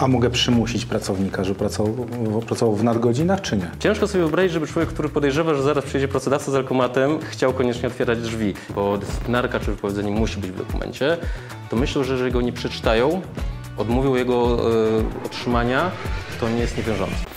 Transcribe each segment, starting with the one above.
A mogę przymusić pracownika, żeby pracował, pracował w nadgodzinach, czy nie? Ciężko sobie wyobrazić, żeby człowiek, który podejrzewa, że zaraz przyjedzie pracodawca z alkomatem, chciał koniecznie otwierać drzwi, bo dyscyplinarka czy wypowiedzenie musi być w dokumencie. To myślę, że jeżeli go nie przeczytają, odmówią jego e, otrzymania, to nie jest niewiążące.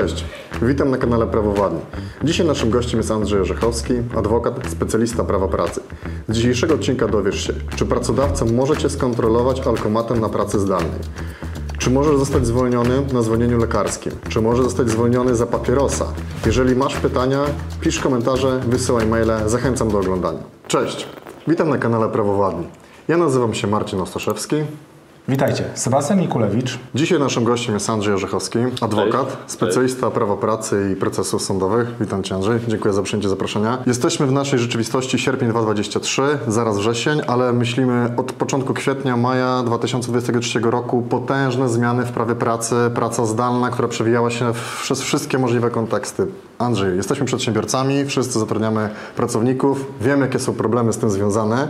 Cześć, witam na kanale Prawo Władni. Dzisiaj naszym gościem jest Andrzej Orzechowski, adwokat, specjalista prawa pracy. Z dzisiejszego odcinka dowiesz się, czy pracodawca może Cię skontrolować alkomatem na pracy zdalnej. Czy może zostać zwolniony na zwolnieniu lekarskim? Czy może zostać zwolniony za papierosa? Jeżeli masz pytania, pisz komentarze, wysyłaj maile, zachęcam do oglądania. Cześć, witam na kanale Prawo Władni. Ja nazywam się Marcin Ostaszewski, Witajcie, Sebastian Mikulewicz. Dzisiaj naszym gościem jest Andrzej Orzechowski, adwokat, Cześć. specjalista prawa pracy i procesów sądowych. Witam Cię Andrzej, dziękuję za przyjęcie zaproszenia. Jesteśmy w naszej rzeczywistości sierpień 2023, zaraz wrzesień, ale myślimy od początku kwietnia, maja 2023 roku potężne zmiany w prawie pracy, praca zdalna, która przewijała się przez wszystkie możliwe konteksty. Andrzej, jesteśmy przedsiębiorcami, wszyscy zatrudniamy pracowników, wiemy jakie są problemy z tym związane.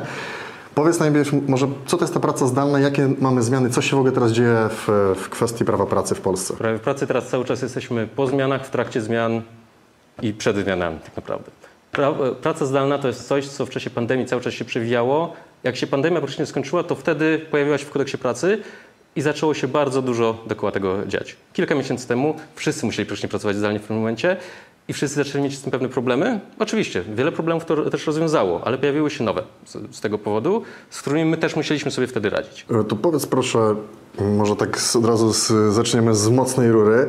Powiedz najpierw może, co to jest ta praca zdalna, jakie mamy zmiany, co się w ogóle teraz dzieje w, w kwestii prawa pracy w Polsce? W pracy teraz cały czas jesteśmy po zmianach, w trakcie zmian i przed zmianami tak naprawdę. Pra, praca zdalna to jest coś, co w czasie pandemii cały czas się przewijało. Jak się pandemia praktycznie skończyła, to wtedy pojawiła się w kodeksie pracy i zaczęło się bardzo dużo dookoła tego dziać. Kilka miesięcy temu wszyscy musieli praktycznie pracować zdalnie w tym momencie i wszyscy zaczęli mieć z tym pewne problemy. Oczywiście, wiele problemów to też rozwiązało, ale pojawiły się nowe z, z tego powodu, z którymi my też musieliśmy sobie wtedy radzić. E, To powiedz proszę, może tak od razu z, zaczniemy z mocnej rury.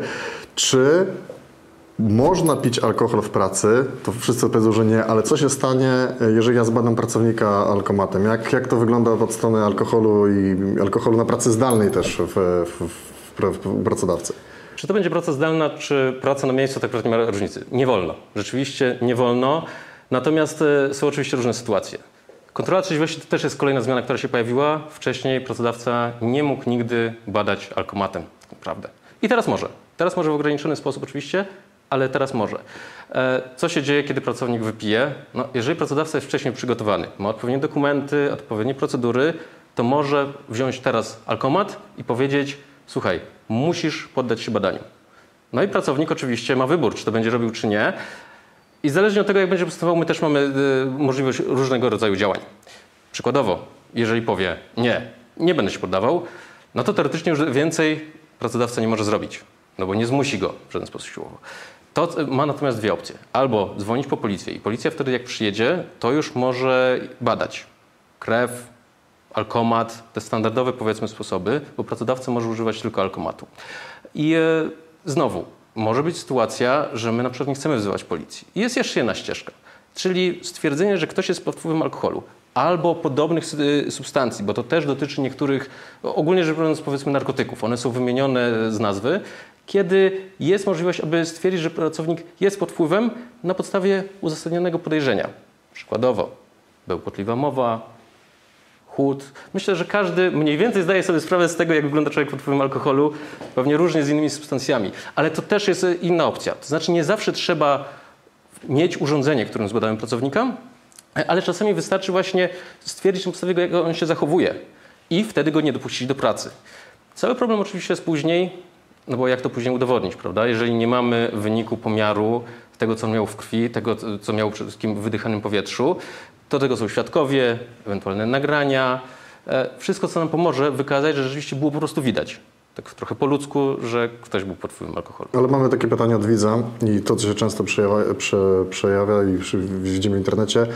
Czy można pić alkohol w pracy? To wszyscy powiedzą, że nie, ale co się stanie, e, jeżeli ja zbadam pracownika alkomatem? Jak, jak to wygląda od strony alkoholu i alkoholu na pracy zdalnej też w, w, w, w pracodawcy? Czy to będzie praca zdalna, czy praca na miejscu, tak naprawdę nie ma różnicy. Nie wolno. Rzeczywiście nie wolno. Natomiast e, są oczywiście różne sytuacje. Kontrola trzeźwości to też jest kolejna zmiana, która się pojawiła. Wcześniej pracodawca nie mógł nigdy badać alkomatem, tak naprawdę. I teraz może. Teraz może w ograniczony sposób oczywiście, ale teraz może. E, Co się dzieje, kiedy pracownik wypije? No, jeżeli pracodawca jest wcześniej przygotowany, ma odpowiednie dokumenty, odpowiednie procedury, to może wziąć teraz alkomat i powiedzieć: Słuchaj, musisz poddać się badaniu. No i pracownik oczywiście ma wybór, czy to będzie robił, czy nie. I zależnie od tego, jak będzie postępował, my też mamy y, możliwość różnego rodzaju działań. Przykładowo, jeżeli powie nie, nie będę się poddawał, no to teoretycznie już więcej pracodawca nie może zrobić, no bo nie zmusi go w żaden sposób siłowo. To y, ma natomiast dwie opcje. Albo dzwonić po policję i policja wtedy jak przyjedzie, to już może badać krew, alkomat, te standardowe powiedzmy sposoby, bo pracodawca może używać tylko alkomatu. I e, znowu, może być sytuacja, że my na przykład nie chcemy wzywać policji. Jest jeszcze jedna ścieżka, czyli stwierdzenie, że ktoś jest pod wpływem alkoholu albo podobnych sy- substancji, bo to też dotyczy niektórych, ogólnie rzecz biorąc powiedzmy narkotyków, one są wymienione z nazwy, kiedy jest możliwość, aby stwierdzić, że pracownik jest pod wpływem na podstawie uzasadnionego podejrzenia. Przykładowo, bełkotliwa mowa, Myślę, że każdy mniej więcej zdaje sobie sprawę z tego, jak wygląda człowiek pod wpływem alkoholu, pewnie różnie z innymi substancjami, ale to też jest inna opcja. To znaczy nie zawsze trzeba mieć urządzenie, którym zbadamy pracownika, ale czasami wystarczy właśnie stwierdzić na podstawie, jak on się zachowuje i wtedy go nie dopuścić do pracy. Cały problem oczywiście jest później, no bo jak to później udowodnić, prawda? Jeżeli nie mamy wyniku pomiaru tego, co miał w krwi, tego, co miał przede wszystkim w wydychanym powietrzu, to tego są świadkowie, ewentualne nagrania, e, wszystko, co nam pomoże wykazać, że rzeczywiście było po prostu widać. Tak trochę po ludzku, że ktoś był pod wpływem alkoholu. Ale mamy takie pytanie od widza i to, co się często przejawia, prze, przejawia i widzimy w internecie.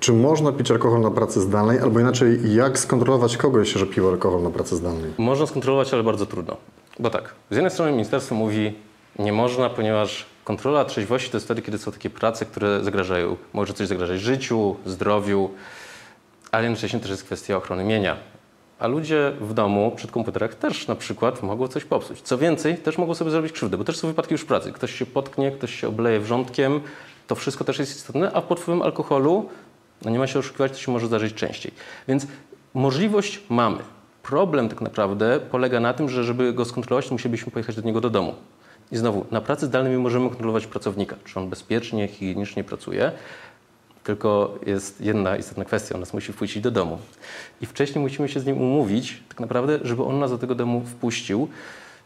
Czy można pić alkohol na pracy zdalnej? Albo inaczej, jak skontrolować kogoś, że pił alkohol na pracy zdalnej? Można skontrolować, ale bardzo trudno. Bo tak, z jednej strony ministerstwo mówi, nie można, ponieważ kontrola trzeźwości to jest wtedy, kiedy są takie prace, które zagrażają, może coś zagrażać życiu, zdrowiu, ale jednocześnie też jest kwestia ochrony mienia. A ludzie w domu, przed komputerach też na przykład mogą coś popsuć. Co więcej, też mogą sobie zrobić krzywdę, bo też są wypadki już pracy. Ktoś się potknie, ktoś się obleje wrzątkiem, to wszystko też jest istotne, a pod wpływem alkoholu, no nie ma się oszukiwać, to się może zdarzyć częściej. Więc możliwość mamy. Problem tak naprawdę polega na tym, że żeby go skontrolować, musielibyśmy pojechać do niego do domu. I znowu, na pracy zdalnej my możemy kontrolować pracownika, czy on bezpiecznie, higienicznie pracuje, Tylko jest jedna istotna kwestia, on nas musi wpuścić do domu. I wcześniej musimy się z nim umówić, tak naprawdę, żeby on nas do tego domu wpuścił.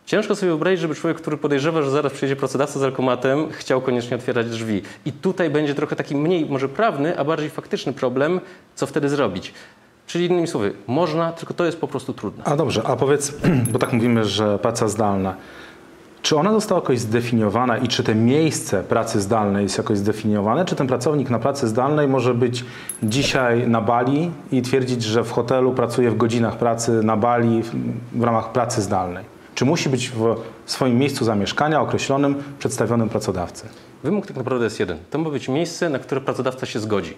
Ciężko sobie wyobrazić, żeby człowiek, który podejrzewa, że zaraz przyjedzie pracodawca z alkomatem, chciał koniecznie otwierać drzwi. I tutaj będzie trochę taki mniej może prawny, a bardziej faktyczny problem, co wtedy zrobić. Czyli innymi słowy, można, tylko to jest po prostu trudne. A dobrze, a powiedz, bo tak mówimy, że praca zdalna. Czy ona została jakoś zdefiniowana i czy to miejsce pracy zdalnej jest jakoś zdefiniowane? Czy ten pracownik na pracy zdalnej może być dzisiaj na Bali i twierdzić, że w hotelu pracuje w godzinach pracy na Bali w, ramach pracy zdalnej? Czy musi być w swoim miejscu zamieszkania określonym przedstawionym pracodawcy? Wymóg tak naprawdę jest jeden. To ma być miejsce, na które pracodawca się zgodzi.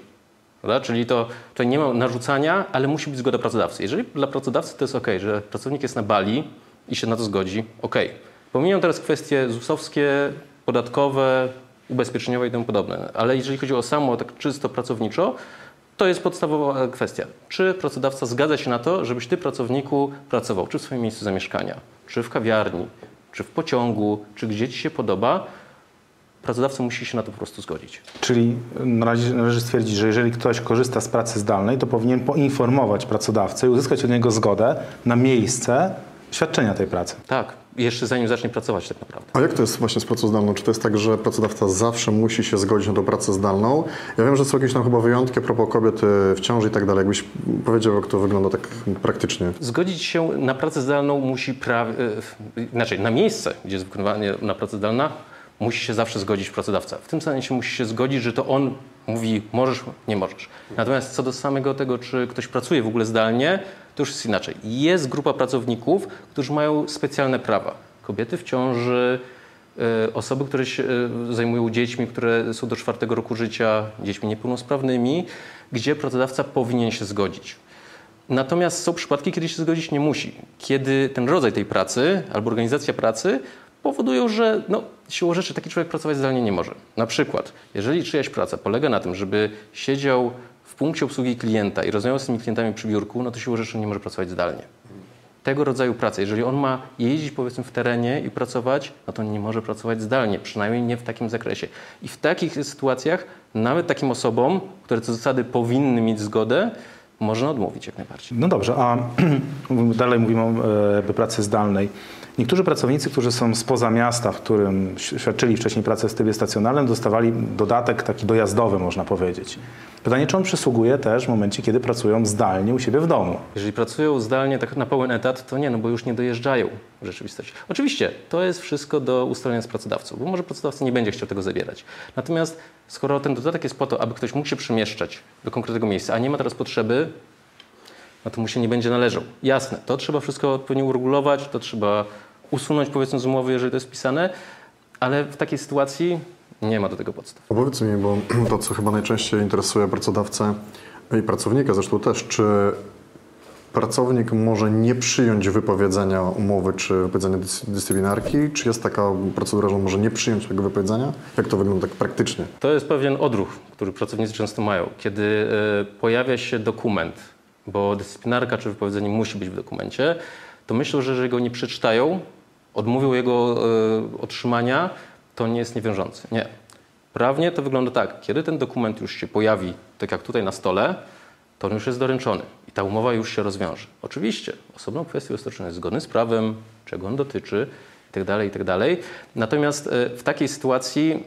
Prawda? Czyli to tutaj nie ma narzucania, ale musi być zgoda pracodawcy. Jeżeli dla pracodawcy to jest ok, że pracownik jest na Bali i się na to zgodzi, ok. Pomijam teraz kwestie ZUS-owskie, podatkowe, ubezpieczeniowe i tym podobne, ale jeżeli chodzi o samo tak czysto pracowniczo, to jest podstawowa kwestia. Czy pracodawca zgadza się na to, żebyś ty pracowniku pracował, czy w swoim miejscu zamieszkania, czy w kawiarni, czy w pociągu, czy gdzie ci się podoba, pracodawca musi się na to po prostu zgodzić. Czyli należy, należy stwierdzić, że jeżeli ktoś korzysta z pracy zdalnej, to powinien poinformować pracodawcę i uzyskać od niego zgodę na miejsce świadczenia tej pracy. Tak, jeszcze zanim zacznie pracować tak naprawdę. A jak to jest właśnie z pracą zdalną? Czy to jest tak, że pracodawca zawsze musi się zgodzić na tą pracę zdalną? Ja wiem, że są jakieś tam chyba wyjątki a propos kobiety w ciąży i tak dalej. Jakbyś powiedział, jak to wygląda tak praktycznie? Zgodzić się na pracę zdalną musi prawie, inaczej, na miejsce, gdzie jest wykonywanie na pracę zdalna, musi się zawsze zgodzić pracodawca. W tym sensie musi się zgodzić, że to on mówi możesz, nie możesz. Natomiast co do samego tego, czy ktoś pracuje w ogóle zdalnie, to już jest inaczej. Jest grupa pracowników, którzy mają specjalne prawa. Kobiety w ciąży, y, osoby, które się y, zajmują dziećmi, które są do czwartego roku życia, dziećmi niepełnosprawnymi, gdzie pracodawca powinien się zgodzić. Natomiast są przypadki, kiedy się zgodzić nie musi. Kiedy ten rodzaj tej pracy albo organizacja pracy powodują, że no, siłą rzeczy taki człowiek pracować zdalnie nie może. Na przykład, jeżeli czyjaś praca polega na tym, żeby siedział w punkcie obsługi klienta i rozmawiał z tymi klientami przy biurku, no to siłą rzeczy nie może pracować zdalnie. Tego rodzaju praca, jeżeli on ma jeździć powiedzmy w terenie i pracować, no to nie może pracować zdalnie, przynajmniej nie w takim zakresie. I w takich sytuacjach nawet takim osobom, które co zasady powinny mieć zgodę, można odmówić jak najbardziej. No dobrze, a dalej mówimy o e, pracy zdalnej. Niektórzy pracownicy, którzy są spoza miasta, w którym świadczyli wcześniej pracę w trybie stacjonarnym, dostawali dodatek taki dojazdowy, można powiedzieć. Pytanie, czy on przysługuje też w momencie, kiedy pracują zdalnie u siebie w domu? Jeżeli pracują zdalnie tak na pełen etat, to nie, no bo już nie dojeżdżają w rzeczywistości. Oczywiście, to jest wszystko do ustalenia z pracodawcą, bo może pracodawca nie będzie chciał tego zabierać. Natomiast skoro ten dodatek jest po to, aby ktoś mógł się przemieszczać do konkretnego miejsca, a nie ma teraz potrzeby, no to mu się nie będzie należał. Jasne, to trzeba wszystko odpowiednio uregulować, to trzeba usunąć powiedzmy z umowy, jeżeli to jest wpisane, ale w takiej sytuacji nie ma do tego podstaw. Opowiedz mi, bo to, co chyba najczęściej interesuje pracodawcę i pracownika zresztą też, czy pracownik może nie przyjąć wypowiedzenia umowy czy wypowiedzenia dys dyscyplinarki? Czy jest taka procedura, że on może nie przyjąć tego wypowiedzenia? Jak to wygląda tak praktycznie? To jest pewien odruch, który pracownicy często mają. Kiedy y, pojawia się dokument, bo dyscyplinarka czy wypowiedzenie musi być w dokumencie, to myślę, że jeżeli go nie przeczytają, odmówią jego y, otrzymania, to nie jest niewiążący. Nie. Prawnie to wygląda tak, kiedy ten dokument już się pojawi, tak jak tutaj na stole, to on już jest doręczony i ta umowa już się rozwiąże. Oczywiście osobną kwestią jest to, czy on jest zgodny z prawem, czego on dotyczy itd. itd. Natomiast w takiej sytuacji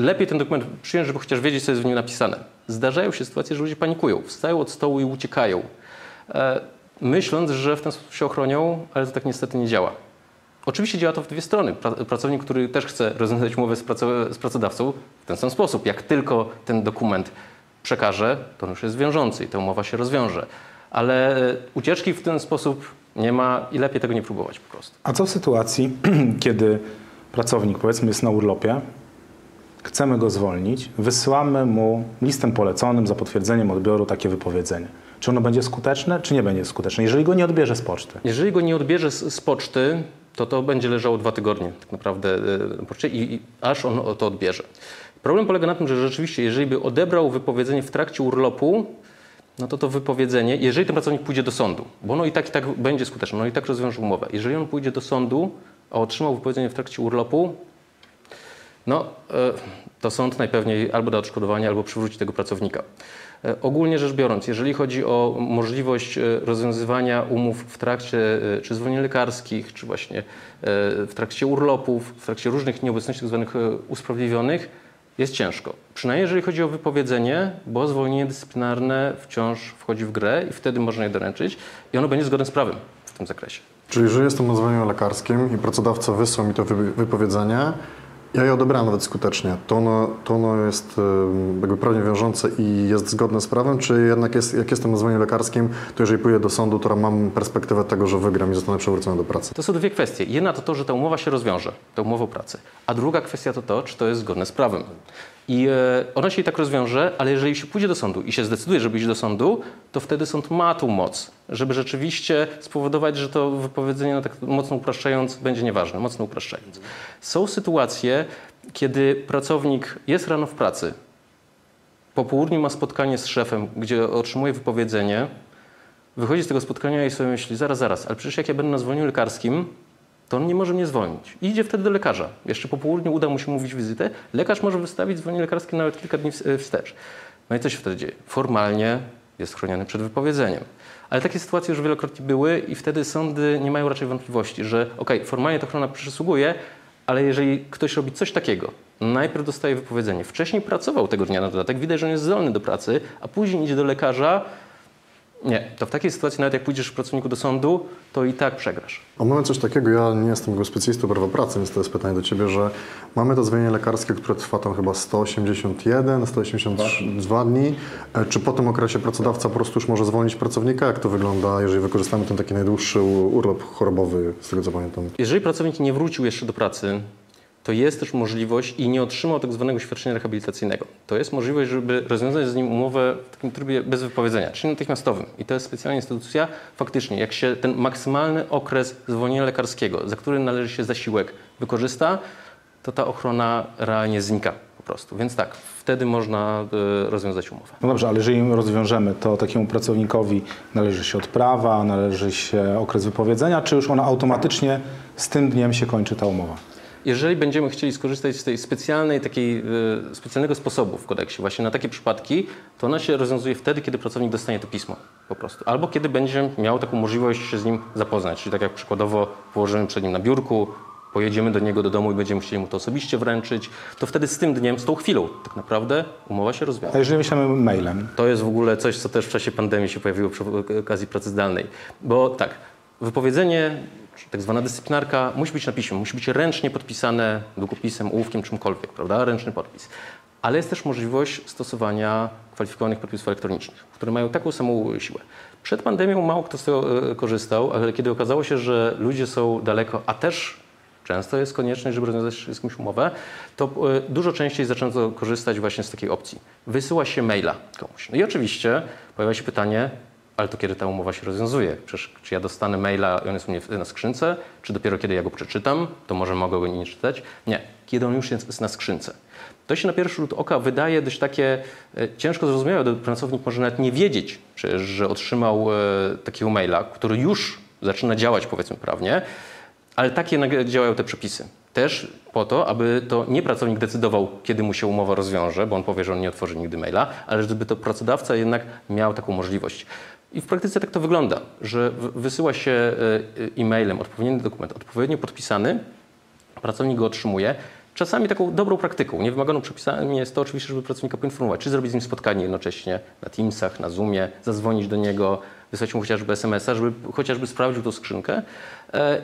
lepiej ten dokument przyjąć, żeby chociaż wiedzieć, co jest w nim napisane. Zdarzają się sytuacje, że ludzie panikują, wstają od stołu i uciekają, myśląc, że w ten sposób się ochronią, ale to tak niestety nie działa. Oczywiście działa to w dwie strony. Pracownik, który też chce rozwiązać umowę z, pracodawcą w ten sam sposób. Jak tylko ten dokument przekaże, to już jest wiążący i ta umowa się rozwiąże. Ale ucieczki w ten sposób nie ma i lepiej tego nie próbować po prostu. A co w sytuacji, kiedy pracownik powiedzmy jest na urlopie, chcemy go zwolnić, wysyłamy mu listem poleconym za potwierdzeniem odbioru takie wypowiedzenie. Czy ono będzie skuteczne, czy nie będzie skuteczne, jeżeli go nie odbierze z poczty? Jeżeli go nie odbierze z, z poczty, to to będzie leżało dwa tygodnie tak naprawdę e, i, i aż on to odbierze. Problem polega na tym, że rzeczywiście, jeżeli by odebrał wypowiedzenie w trakcie urlopu, no to to wypowiedzenie, jeżeli ten pracownik pójdzie do sądu, bo ono i tak i tak będzie skuteczne, ono i tak rozwiąże umowę. Jeżeli on pójdzie do sądu, a otrzymał wypowiedzenie w trakcie urlopu, no, e, to sąd najpewniej albo da odszkodowanie, albo przywróci tego pracownika. E, ogólnie rzecz biorąc, jeżeli chodzi o możliwość e, rozwiązywania umów w trakcie czy zwolnień lekarskich, czy właśnie w trakcie urlopów, w trakcie różnych nieobecności. Tak usprawiedliwionych, jest ciężko. Przynajmniej jeżeli chodzi o wypowiedzenie, bo zwolnienie dyscyplinarne wciąż wchodzi w grę i wtedy można je doręczyć i ono będzie zgodne z prawem w tym zakresie. Czyli jeżeli jestem na zwolnieniu lekarskim i pracodawca wysłał mi to wypowiedzenie, ja je odebrałem nawet skutecznie. To ono, to ono jest jakby prawnie wiążące i jest zgodne z prawem, czy jednak jest, jak jestem na zwolnieniu lekarskim, to jeżeli pójdę do sądu, to mam perspektywę tego, że wygram i zostanę przywrócony do pracy? To są dwie kwestie. Jedna to to, że ta umowa się rozwiąże, ta umowa o pracy. A druga kwestia to to, czy to jest zgodne z prawem. I e, ona się i tak rozwiąże, ale jeżeli się pójdzie do sądu i się zdecyduje, żeby iść do sądu, to wtedy sąd ma tą moc, żeby rzeczywiście spowodować, że to wypowiedzenie, no tak mocno upraszczając, będzie nieważne, mocno upraszczając. Są sytuacje, kiedy pracownik jest rano w pracy, po południu ma spotkanie z szefem, gdzie otrzymuje wypowiedzenie, wychodzi z tego spotkania i sobie myśli, zaraz, zaraz, ale przecież jak ja będę na zwolnieniu lekarskim, to on nie może mnie zwolnić. I idzie wtedy do lekarza. Jeszcze po południu uda mu się mówić wizytę. Lekarz może wystawić zwolnienie lekarskie nawet kilka dni e, wstecz. No i co się wtedy dzieje? Formalnie jest chroniony przed wypowiedzeniem. Ale takie sytuacje już wielokrotnie były i wtedy sądy nie mają raczej wątpliwości, że okej, okay, formalnie ta ochrona przysługuje, ale jeżeli ktoś robi coś takiego, najpierw dostaje wypowiedzenie, wcześniej pracował tego dnia na dodatek, widać, że on jest zdolny do pracy, a później idzie do lekarza, nie, to w takiej sytuacji nawet jak pójdziesz w pracowniku do sądu, to i tak przegrasz. A mamy coś takiego, ja nie jestem specjalistą prawa pracy, więc to jest pytanie do Ciebie, że mamy to zwolnienie lekarskie, które trwa tam chyba 181, 182 dni. E, czy po tym okresie pracodawca po prostu już może zwolnić pracownika? Jak to wygląda, jeżeli wykorzystamy ten taki najdłuższy urlop chorobowy, z tego co pamiętam? Jeżeli pracownik nie wrócił jeszcze do pracy, to jest też możliwość i nie otrzymał tak zwanego świadczenia rehabilitacyjnego. To jest możliwość, żeby rozwiązać z nim umowę w takim trybie bez wypowiedzenia, czyli natychmiastowym. I to jest specjalna instytucja. Faktycznie, jak się ten maksymalny okres zwolnienia lekarskiego, za który należy się zasiłek, wykorzysta, to ta ochrona realnie znika po prostu. Więc tak, wtedy można y, rozwiązać umowę. No dobrze, ale jeżeli rozwiążemy, to takiemu pracownikowi należy się odprawa, należy się okres wypowiedzenia, czy już ona automatycznie z tym dniem się kończy ta umowa? Jeżeli będziemy chcieli skorzystać z tej specjalnej, takiej, e, specjalnego sposobu w kodeksie właśnie na takie przypadki, to ona się rozwiązuje wtedy, kiedy pracownik dostanie to pismo po prostu. Albo kiedy będzie miał taką możliwość się z nim zapoznać. Czyli tak jak przykładowo położymy przed nim na biurku, pojedziemy do niego do domu i będziemy chcieli mu to osobiście wręczyć, to wtedy z tym dniem, z tą chwilą tak naprawdę umowa się rozwiąże. A jeżeli wyślemy mailem? To jest w ogóle coś, co też w czasie pandemii się pojawiło przy okazji pracy zdalnej. Bo tak, wypowiedzenie tak zwana dyscyplinarka musi być na piśmie, musi być ręcznie podpisane długopisem, ołówkiem, czymkolwiek, prawda? Ręczny podpis. Ale jest też możliwość stosowania kwalifikowanych podpisów elektronicznych, które mają taką samą siłę. Przed pandemią mało kto z tego e, korzystał, ale kiedy okazało się, że ludzie są daleko, a też często jest konieczność, żeby rozwiązać z kimś umowę, to e, dużo częściej zaczęto korzystać właśnie z takiej opcji. Wysyła się maila komuś. No i oczywiście pojawia się pytanie, ale to kiedy ta umowa się rozwiązuje? Przecież czy ja dostanę maila i on jest u mnie na skrzynce, czy dopiero kiedy ja go przeczytam, to może mogę go nie czytać? Nie, kiedy on już jest na skrzynce. To się na pierwszy rzut oka wydaje dość takie e, ciężko zrozumiałe. Pracownik może nawet nie wiedzieć, przecież, że otrzymał e, takiego maila, który już zaczyna działać powiedzmy prawnie, ale takie działają te przepisy. Też po to, aby to nie pracownik decydował, kiedy mu się umowa rozwiąże, bo on powie, że on nie otworzy nigdy maila, ale żeby to pracodawca jednak miał taką możliwość. I w praktyce tak to wygląda, że wysyła się e, e-mailem odpowiedni dokument, odpowiednio podpisany, pracownik go otrzymuje. Czasami taką dobrą praktyką, niewymaganą przepisami jest to oczywiście, żeby pracownika poinformować, czy zrobić z nim spotkanie jednocześnie na Teamsach, na Zoomie, zadzwonić do niego, wysłać mu chociażby SMS-a, żeby chociażby sprawdził tą skrzynkę. E,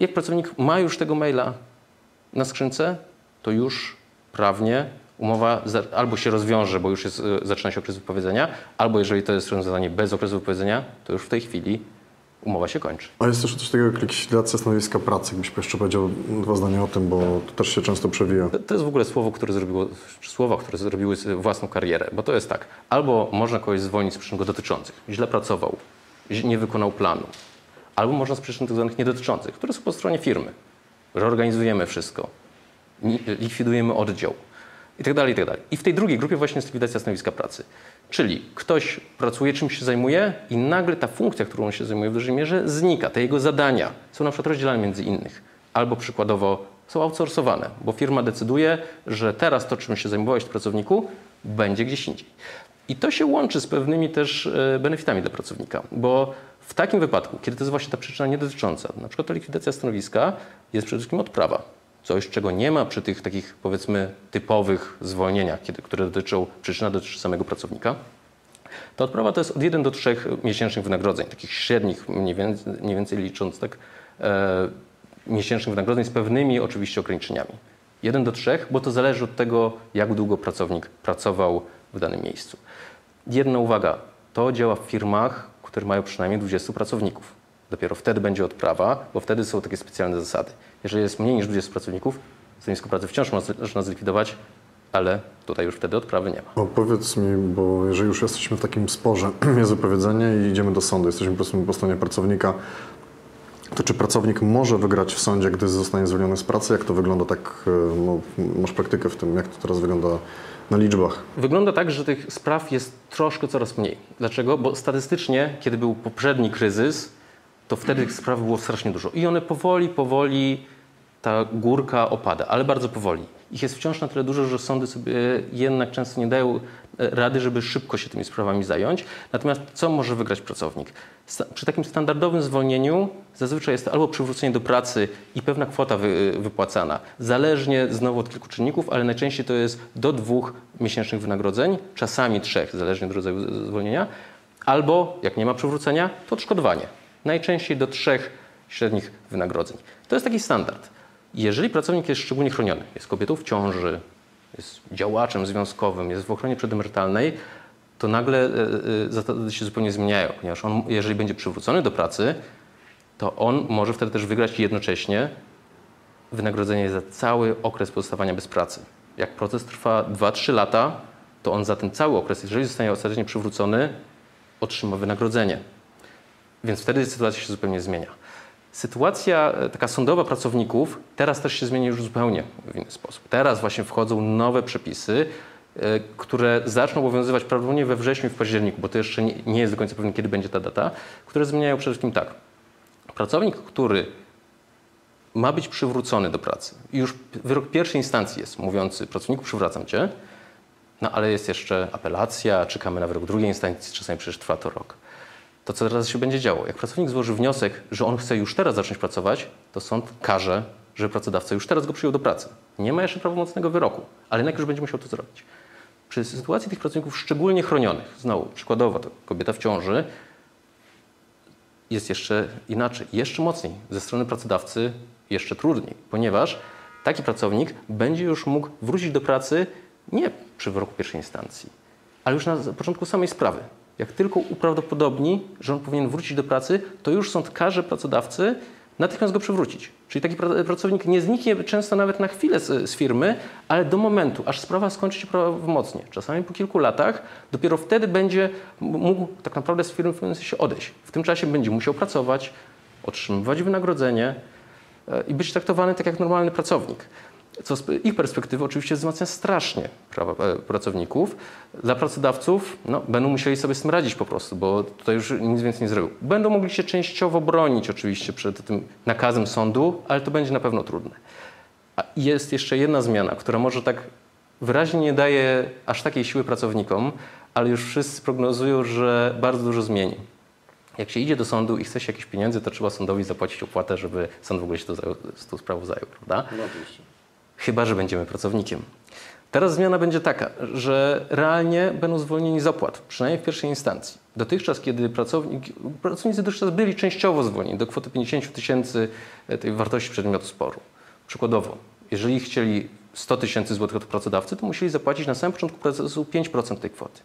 jak pracownik ma już tego maila na skrzynce, to już prawnie umowa albo się rozwiąże, bo już jest, e, zaczyna się okres wypowiedzenia, albo jeżeli to jest rozwiązanie bez okresu wypowiedzenia, to już w tej chwili umowa się kończy. A jest też coś takiego jak likwidacja stanowiska pracy. Jakbyś jeszcze powiedział dwa zdania o tym, bo to też się często przewija. To, to jest w ogóle słowo, które zrobiło, słowa, które zrobiły własną karierę, bo to jest tak, albo można kogoś zwolnić z przyczyn go dotyczących, źle pracował, nie wykonał planu, albo można z przyczyn tak zwanych niedotyczących, które są po stronie firmy. Reorganizujemy wszystko, likwidujemy oddział i tak dalej, i tak dalej. I w tej drugiej grupie właśnie jest likwidacja stanowiska pracy. Czyli ktoś pracuje, czymś się zajmuje i nagle ta funkcja, którą on się zajmuje w dużej mierze znika. Te jego zadania są na przykład rozdzielane między innych. Albo przykładowo są outsourcowane, bo firma decyduje, że teraz to, czym się zajmowałeś pracowniku, będzie gdzieś indziej. I to się łączy z pewnymi też e, benefitami dla pracownika, bo w takim wypadku, kiedy to jest właśnie ta przyczyna niedotycząca, na przykład to likwidacja stanowiska, jest przede wszystkim odprawa. Coś, czego nie ma przy tych takich powiedzmy typowych zwolnieniach, kiedy, które dotyczą, przyczyna dotyczy samego pracownika. Ta odprawa to jest od 1 do 3 miesięcznych wynagrodzeń, takich średnich, mniej więcej, mniej więcej licząc tak, e, miesięcznych wynagrodzeń z pewnymi oczywiście ograniczeniami. 1 do 3, bo to zależy od tego, jak długo pracownik pracował w danym miejscu. Jedna uwaga, to działa w firmach, które mają przynajmniej 20 pracowników. Dopiero wtedy będzie odprawa, bo wtedy są takie specjalne zasady. Jeżeli jest mniej niż 20 pracowników, stanowisko pracy wciąż można zlikwidować, ale tutaj już wtedy odprawy nie ma. O, powiedz mi, bo jeżeli już jesteśmy w takim sporze, jest wypowiedzenie i idziemy do sądu, jesteśmy po prostu po stronie pracownika, to czy pracownik może wygrać w sądzie, gdy zostanie zwolniony z pracy? Jak to wygląda tak, e, no, masz praktykę w tym, jak to teraz wygląda na liczbach? Wygląda tak, że tych spraw jest troszkę coraz mniej. Dlaczego? Bo statystycznie, kiedy był poprzedni kryzys, to wtedy spraw było strasznie dużo. I one powoli, powoli, ta górka opada, ale bardzo powoli. Ich jest wciąż na tyle dużo, że sądy sobie jednak często nie dają e, rady, żeby szybko się tymi sprawami zająć. Natomiast co może wygrać pracownik? Przy takim standardowym zwolnieniu zazwyczaj jest albo przywrócenie do pracy i pewna kwota wy, wypłacana, zależnie znowu od kilku czynników, ale najczęściej to jest do dwóch miesięcznych wynagrodzeń, czasami trzech, zależnie od rodzaju zwolnienia, albo jak nie ma przywrócenia, to odszkodowanie. Najczęściej do trzech średnich wynagrodzeń. To jest taki standard. Jeżeli pracownik jest szczególnie chroniony, jest kobietą w ciąży, jest działaczem związkowym, jest w ochronie przedemerytalnej, to nagle e, e, zasady się zupełnie zmieniają, ponieważ on, jeżeli będzie przywrócony do pracy, to on może wtedy też wygrać jednocześnie wynagrodzenie za cały okres pozostawania bez pracy. Jak proces trwa 2-3 lata, to on za ten cały okres, jeżeli zostanie ostatecznie przywrócony, otrzyma wynagrodzenie. Więc wtedy sytuacja się zupełnie zmienia. Sytuacja e, taka sądowa pracowników teraz też się zmieni już zupełnie w inny sposób. Teraz właśnie wchodzą nowe przepisy, e, które zaczną obowiązywać prawdopodobnie we wrześniu i w październiku, bo to jeszcze nie, jest do końca pewne, kiedy będzie ta data, które zmieniają przede wszystkim tak. Pracownik, który ma być przywrócony do pracy, już wyrok pierwszej instancji jest mówiący, pracowniku przywracam cię, no ale jest jeszcze apelacja, czekamy na wyrok drugiej instancji, czasami przecież trwa to rok to co teraz się będzie działo? Jak pracownik złoży wniosek, że on chce już teraz zacząć pracować, to sąd każe, że pracodawca już teraz go przyjął do pracy. Nie ma jeszcze prawomocnego wyroku, ale jednak już będzie musiał to zrobić. Przy sytuacji tych pracowników szczególnie chronionych, znowu przykładowo to kobieta w ciąży, jest jeszcze inaczej, jeszcze mocniej. Ze strony pracodawcy jeszcze trudniej, ponieważ taki pracownik będzie już mógł wrócić do pracy nie przy wyroku pierwszej instancji, ale już na początku samej sprawy. Jak tylko uprawdopodobni, że on powinien wrócić do pracy, to już sąd każe pracodawcy natychmiast go przywrócić. Czyli taki pracownik nie zniknie często nawet na chwilę z, z, firmy, ale do momentu, aż sprawa skończy się prawomocnie. Czasami po kilku latach dopiero wtedy będzie mógł tak naprawdę z firmy sensie odejść. W tym czasie będzie musiał pracować, otrzymywać wynagrodzenie e, i być traktowany tak jak normalny pracownik co z ich perspektywy oczywiście wzmacnia strasznie prawa e, pracowników. Dla pracodawców no, będą musieli sobie z tym radzić po prostu, bo tutaj już nic więcej nie zrobił. Będą mogli się częściowo bronić oczywiście przed tym nakazem sądu, ale to będzie na pewno trudne. A jest jeszcze jedna zmiana, która może tak wyraźnie nie daje aż takiej siły pracownikom, ale już wszyscy prognozują, że bardzo dużo zmieni. Jak się idzie do sądu i chce się jakieś pieniędzy, to trzeba sądowi zapłacić opłatę, żeby sąd w ogóle się z tą sprawą zajął, prawda? No, oczywiście chyba że będziemy pracownikiem. Teraz zmiana będzie taka, że realnie będą zwolnieni z opłat, przynajmniej w pierwszej instancji. Dotychczas, kiedy pracownik, pracownicy dotychczas byli częściowo zwolnieni do kwoty 50 tysięcy e, tej wartości przedmiotu sporu. Przykładowo, jeżeli chcieli 100 tysięcy złotych od pracodawcy, to musieli zapłacić na samym początku procesu 5% tej kwoty.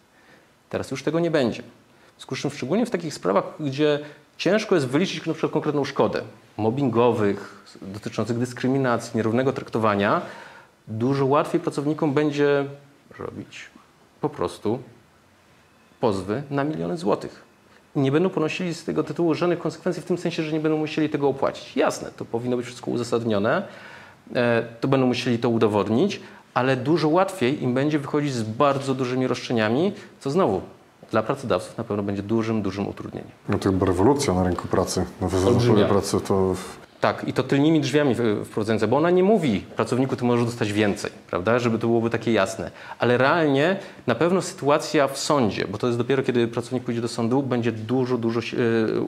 Teraz już tego nie będzie. W związku z czym szczególnie w takich sprawach, gdzie ciężko jest wyliczyć na przykład konkretną szkodę, mobbingowych, dotyczących dyskryminacji, nierównego traktowania, dużo łatwiej pracownikom będzie robić po prostu pozwy na miliony złotych. Nie będą ponosili z tego tytułu żadnych konsekwencji w tym sensie, że nie będą musieli tego opłacić. Jasne, to powinno być wszystko uzasadnione, e, to będą musieli to udowodnić, ale dużo łatwiej im będzie wychodzić z bardzo dużymi roszczeniami, co znowu dla pracodawców na pewno będzie dużym, dużym utrudnieniem. No to chyba rewolucja na rynku pracy, nowe zarządzanie pracy to... Tak, i to tylnymi drzwiami w- wprowadzające, bo ona nie mówi pracowniku, ty możesz dostać więcej, prawda, żeby to byłoby takie jasne. Ale realnie na pewno sytuacja w sądzie, bo to jest dopiero kiedy pracownik pójdzie do sądu, będzie dużo, dużo e,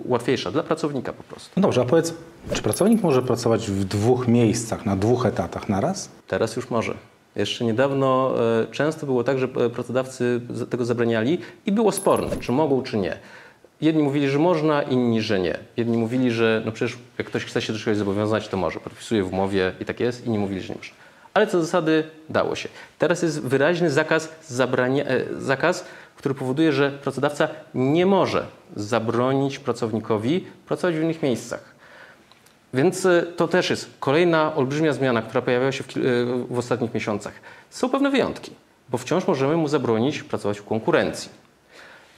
łatwiejsza dla pracownika po prostu. No dobrze, a powiedz, czy pracownik może pracować w dwóch miejscach, na dwóch etatach naraz? Teraz już może. Jeszcze niedawno e, często było tak, że e, pracodawcy tego zabraniali i było sporne, czy mogą, czy nie. Jedni mówili, że można, inni, że nie. Jedni mówili, że no przecież jak ktoś chce się do czegoś zobowiązać, to może. Podpisuje w umowie i tak jest. Inni mówili, że nie można. Ale co do zasady dało się. Teraz jest wyraźny zakaz, zabrania, e, zakaz, który powoduje, że pracodawca nie może zabronić pracownikowi pracować w innych miejscach. Więc y, to też jest kolejna olbrzymia zmiana, która pojawiała się w, y, w ostatnich miesiącach. Są pewne wyjątki, bo wciąż możemy mu zabronić pracować w konkurencji.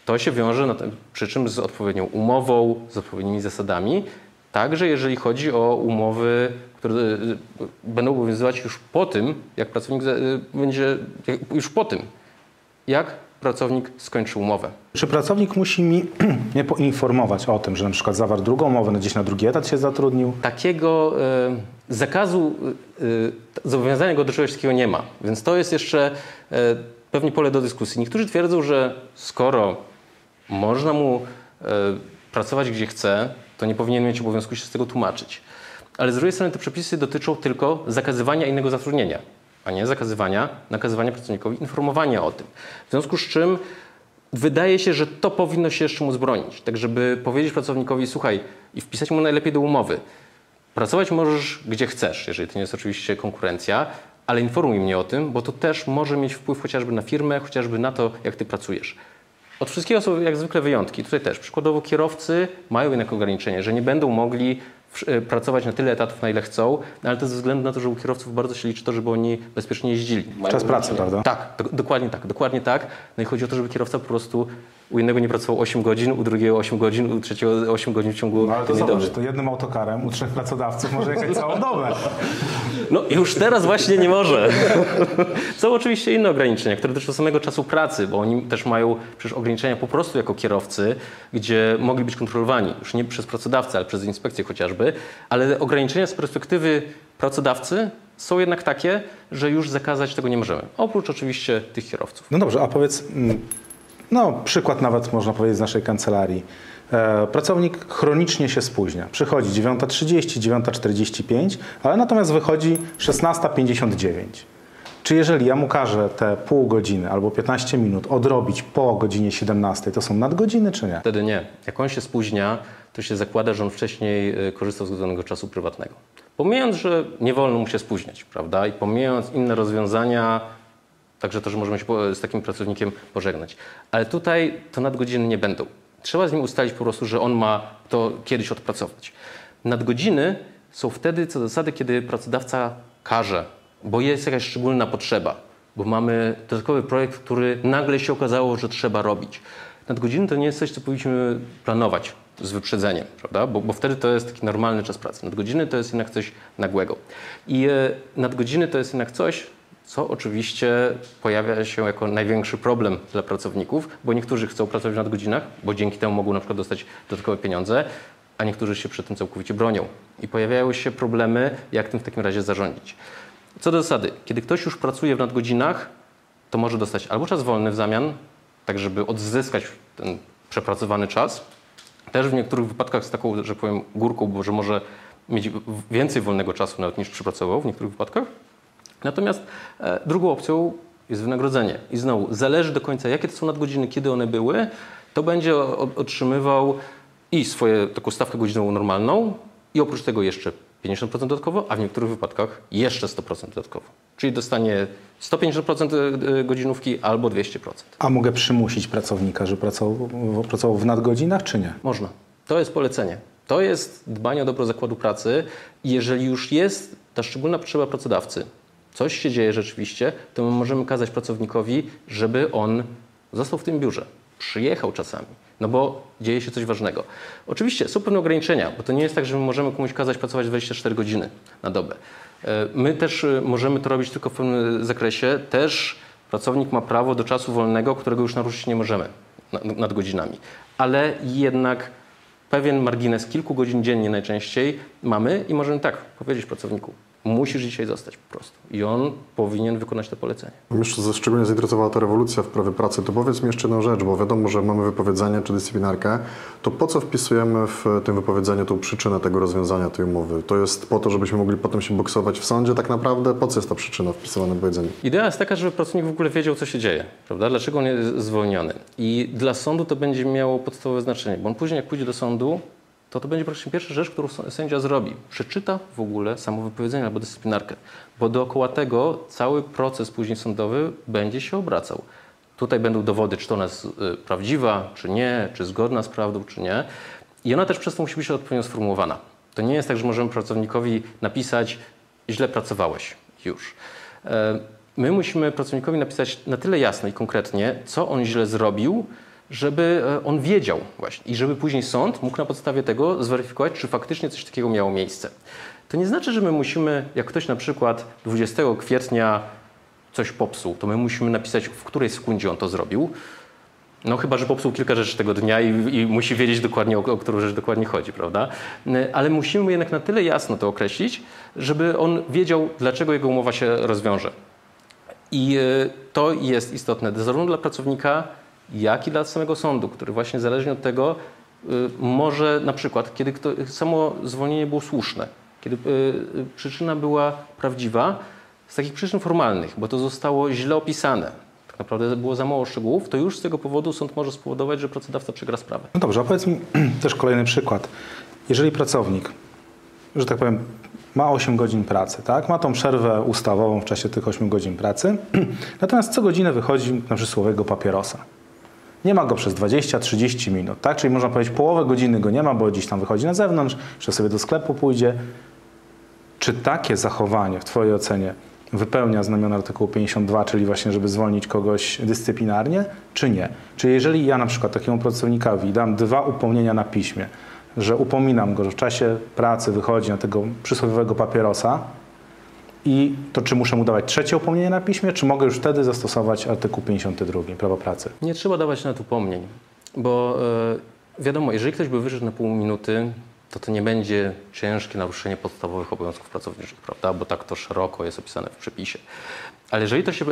To się wiąże przy czym z odpowiednią umową, z odpowiednimi zasadami. Także jeżeli chodzi o umowy, które y, będą obowiązywać już po tym, jak pracownik będzie, już po tym, jak pracownik skończy umowę. Czy pracownik musi mi mnie poinformować o tym, że na przykład zawarł drugą umowę, gdzieś na drugi etat się zatrudnił? takiego e, zakazu, e, zobowiązania go do czegoś takiego nie ma. Więc to jest jeszcze e, pewnie pole do dyskusji. Niektórzy twierdzą, że skoro można mu e, pracować gdzie chce, to nie powinien mieć obowiązku się z tego tłumaczyć. Ale z drugiej strony te przepisy dotyczą tylko zakazywania innego zatrudnienia, a nie zakazywania, nakazywania pracownikowi informowania o tym. W związku z czym Wydaje się, że to powinno się jeszcze móc bronić. Tak, żeby powiedzieć pracownikowi, słuchaj, i wpisać mu najlepiej do umowy. Pracować możesz gdzie chcesz, jeżeli to nie jest oczywiście konkurencja, ale informuj mnie o tym, bo to też może mieć wpływ chociażby na firmę, chociażby na to, jak ty pracujesz. Od wszystkiego są jak zwykle wyjątki. Tutaj też. Przykładowo kierowcy mają jednak ograniczenie, że nie będą mogli pracować na tyle etatów, na ile chcą, no ale to ze względu na to, że u kierowców bardzo się liczy to, żeby oni bezpiecznie jeździli. Czas pracy, prawda? Tak, do, dokładnie tak, dokładnie tak. No i chodzi o to, żeby kierowca po prostu u jednego nie pracował 8 godzin, u drugiego 8 godzin, u trzeciego 8 godzin w ciągu No ale to zobacz, doby. to jednym autokarem u trzech pracodawców może jechać całą dobę. No już teraz właśnie nie może. Są oczywiście inne ograniczenia, które dotyczą samego czasu pracy, bo oni też mają przecież ograniczenia po prostu jako kierowcy, gdzie mogli być kontrolowani, już nie przez pracodawcę, ale przez inspekcję chociażby, ale ograniczenia z perspektywy pracodawcy są jednak takie, że już zakazać tego nie możemy. Oprócz oczywiście tych kierowców. No dobrze, a powiedz, mm, no przykład nawet można powiedzieć z naszej kancelarii. E, Pracownik chronicznie się spóźnia. Przychodzi 9.30, 9.45, ale natomiast wychodzi 16.59. Czy jeżeli ja mu każę te pół godziny albo 15 minut odrobić po godzinie 17, to są nadgodziny czy nie? Wtedy nie. Jak on się spóźnia, to się zakłada, że on wcześniej y, korzystał z danego czasu prywatnego. Pomijając, że nie wolno mu się spóźniać, prawda? I pomijając inne rozwiązania, także to, że możemy się z takim pracownikiem pożegnać. Ale tutaj to nadgodziny nie będą. Trzeba z nim ustalić po prostu, że on ma to kiedyś odpracować. Nadgodziny są wtedy, co do zasady, kiedy pracodawca każe, bo jest jakaś szczególna potrzeba, bo mamy dodatkowy projekt, który nagle się okazało, że trzeba robić. Nadgodziny to nie jest coś, co powinniśmy planować z wyprzedzeniem, prawda? Bo, bo wtedy to jest taki normalny czas pracy. Nadgodziny to jest jednak coś nagłego. I e, nadgodziny to jest jednak coś, co oczywiście pojawia się jako największy problem dla pracowników, bo niektórzy chcą pracować w nadgodzinach, bo dzięki temu mogą na przykład dostać dodatkowe pieniądze, a niektórzy się przy tym całkowicie bronią. I pojawiają się problemy, jak tym w takim razie zarządzić. Co do zasady, kiedy ktoś już pracuje w nadgodzinach, to może dostać albo czas wolny w zamian, tak żeby odzyskać ten przepracowany czas. Też w niektórych wypadkach z taką, że powiem, górką, bo że może mieć więcej wolnego czasu nawet niż przepracował w niektórych wypadkach. Natomiast e, drugą opcją jest wynagrodzenie. I znowu, zależy do końca, jakie to są nadgodziny, kiedy one były, to będzie otrzymywał i swoją taką stawkę godzinową normalną i oprócz tego jeszcze 50% dodatkowo, a w niektórych wypadkach jeszcze 100% dodatkowo. Czyli dostanie 150% e, godzinówki albo 200%. A mogę przymusić pracownika, że pracował, pracował w nadgodzinach czy nie? Można. To jest polecenie. To jest dbanie o dobro zakładu pracy. Jeżeli już jest ta szczególna potrzeba pracodawcy, coś się dzieje rzeczywiście, to my możemy kazać pracownikowi, żeby on został w tym biurze, przyjechał czasami, no bo dzieje się coś ważnego. Oczywiście są pewne ograniczenia, bo to nie jest tak, że my możemy komuś kazać pracować 24 godziny na dobę. E, My też e, możemy to robić tylko w pewnym zakresie. Też pracownik ma prawo do czasu wolnego, którego już naruszyć nie możemy na- nad godzinami. Ale jednak pewien margines kilku godzin dziennie najczęściej mamy i możemy tak powiedzieć pracowniku, musisz dzisiaj zostać po prostu. I on powinien wykonać to polecenie. Ze- szczególnie zainteresowała ta rewolucja w prawie pracy. To powiedz mi jeszcze jedną rzecz, bo wiadomo, że mamy wypowiedzenie czy dyscyplinarkę. To po co wpisujemy w tym wypowiedzeniu tą przyczynę tego rozwiązania tej umowy? To jest po to, żebyśmy mogli potem się boksować w sądzie tak naprawdę? Po co jest ta przyczyna wpisywana w wypowiedzeniu? Idea jest taka, żeby pracownik w ogóle wiedział, co się dzieje, prawda? Dlaczego on jest zwolniony. I dla sądu to będzie miało podstawowe znaczenie, bo on później, jak pójdzie do sądu, to to będzie praktycznie pierwsza rzecz, którą sędzia zrobi. Przeczyta w ogóle samo wypowiedzenie albo dyscyplinarkę, bo dookoła tego cały proces później sądowy będzie się obracał. Tutaj będą dowody, czy to ona jest y, prawdziwa, czy nie, czy zgodna z prawdą, czy nie. I ona też przez to musi być odpowiednio sformułowana. To nie jest tak, że możemy pracownikowi napisać, źle pracowałeś już. E, My musimy pracownikowi napisać na tyle jasno i konkretnie, co on źle zrobił, żeby e, on wiedział właśnie i żeby później sąd mógł na podstawie tego zweryfikować, czy faktycznie coś takiego miało miejsce. To nie znaczy, że my musimy, jak ktoś na przykład 20 kwietnia coś popsuł, to my musimy napisać, w której sekundzie on to zrobił. No chyba, że popsuł kilka rzeczy tego dnia i, i musi wiedzieć dokładnie, o, o którą rzecz dokładnie chodzi, prawda? E, Ale musimy jednak na tyle jasno to określić, żeby on wiedział, dlaczego jego umowa się rozwiąże. I e, to jest istotne zarówno dla pracownika, jak i dla samego sądu, który właśnie zależnie od tego e, może na przykład, kiedy kto, samo zwolnienie było słuszne, kiedy e, e, przyczyna była prawdziwa, z takich przyczyn formalnych, bo to zostało źle opisane, tak naprawdę było za mało szczegółów, to już z tego powodu sąd może spowodować, że pracodawca przegra sprawę. No dobrze, a powiedz mi też kolejny przykład. Jeżeli pracownik, że tak powiem, ma 8 godzin pracy, tak? ma tą przerwę ustawową w czasie tych 8 godzin pracy, natomiast co godzinę wychodzi na przysłowiowego papierosa. Nie ma go przez 20-30 minut, tak? Czyli można powiedzieć, połowę godziny go nie ma, bo gdzieś tam wychodzi na zewnątrz, że sobie do sklepu pójdzie. Czy takie zachowanie w Twojej ocenie wypełnia znamiona artykułu 52, czyli właśnie, żeby zwolnić kogoś dyscyplinarnie, czy nie? Czy jeżeli ja na przykład takiemu pracownikowi dam dwa upomnienia na piśmie, że upominam go, że w czasie pracy wychodzi na tego przysłowiowego papierosa, i to czy muszę mu dawać trzecie upomnienie na piśmie, czy mogę już wtedy zastosować artykuł 52 prawa pracy? Nie trzeba dawać na to upomnień, bo e, wiadomo, jeżeli ktoś by wyszedł na pół minuty, to to nie będzie ciężkie naruszenie podstawowych obowiązków pracowniczych, prawda? Bo tak to szeroko jest opisane w przepisie. Ale jeżeli to się e,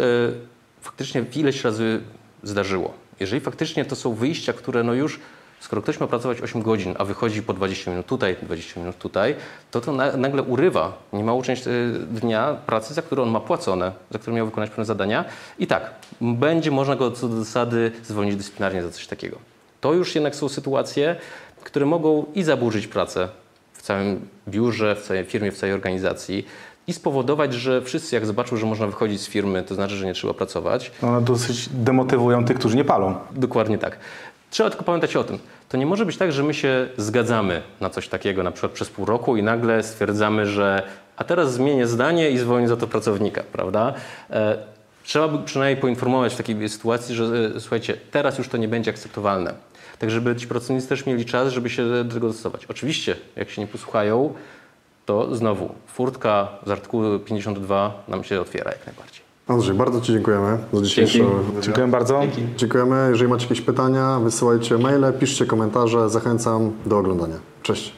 faktycznie ileś razy zdarzyło, jeżeli faktycznie to są wyjścia, które no już Skoro ktoś ma pracować 8 godzin, a wychodzi po 20 minut tutaj, 20 minut tutaj, to to na, nagle urywa niemałą część e, dnia pracy, za którą on ma płacone, za którą miał wykonać pewne zadania. I tak, będzie można go co do zasady zwolnić dyscyplinarnie za coś takiego. To już jednak są sytuacje, które mogą i zaburzyć pracę w całym biurze, w całej firmie, w całej organizacji i spowodować, że wszyscy jak zobaczą, że można wychodzić z firmy, to znaczy, że nie trzeba pracować, One dosyć demotywują tych, którzy nie palą. Dokładnie tak. Trzeba tylko pamiętać o tym. To nie może być tak, że my się zgadzamy na coś takiego, na przykład przez pół roku i nagle stwierdzamy, że a teraz zmienię zdanie i zwolnię za to pracownika, prawda? E, trzeba by przynajmniej poinformować w takiej sytuacji, że e, słuchajcie, teraz już to nie będzie akceptowalne. Tak, żeby ci pracownicy też mieli czas, żeby się do tego dostosować. Oczywiście, jak się nie posłuchają, to znowu furtka z artykułu 52 nam się otwiera jak najbardziej. Andrzej, bardzo Ci dziękujemy za Dzięki. wywiad. Dziękuję bardzo. Dziękujemy. Jeżeli macie jakieś pytania, wysyłajcie maile, piszcie komentarze. Zachęcam do oglądania. Cześć.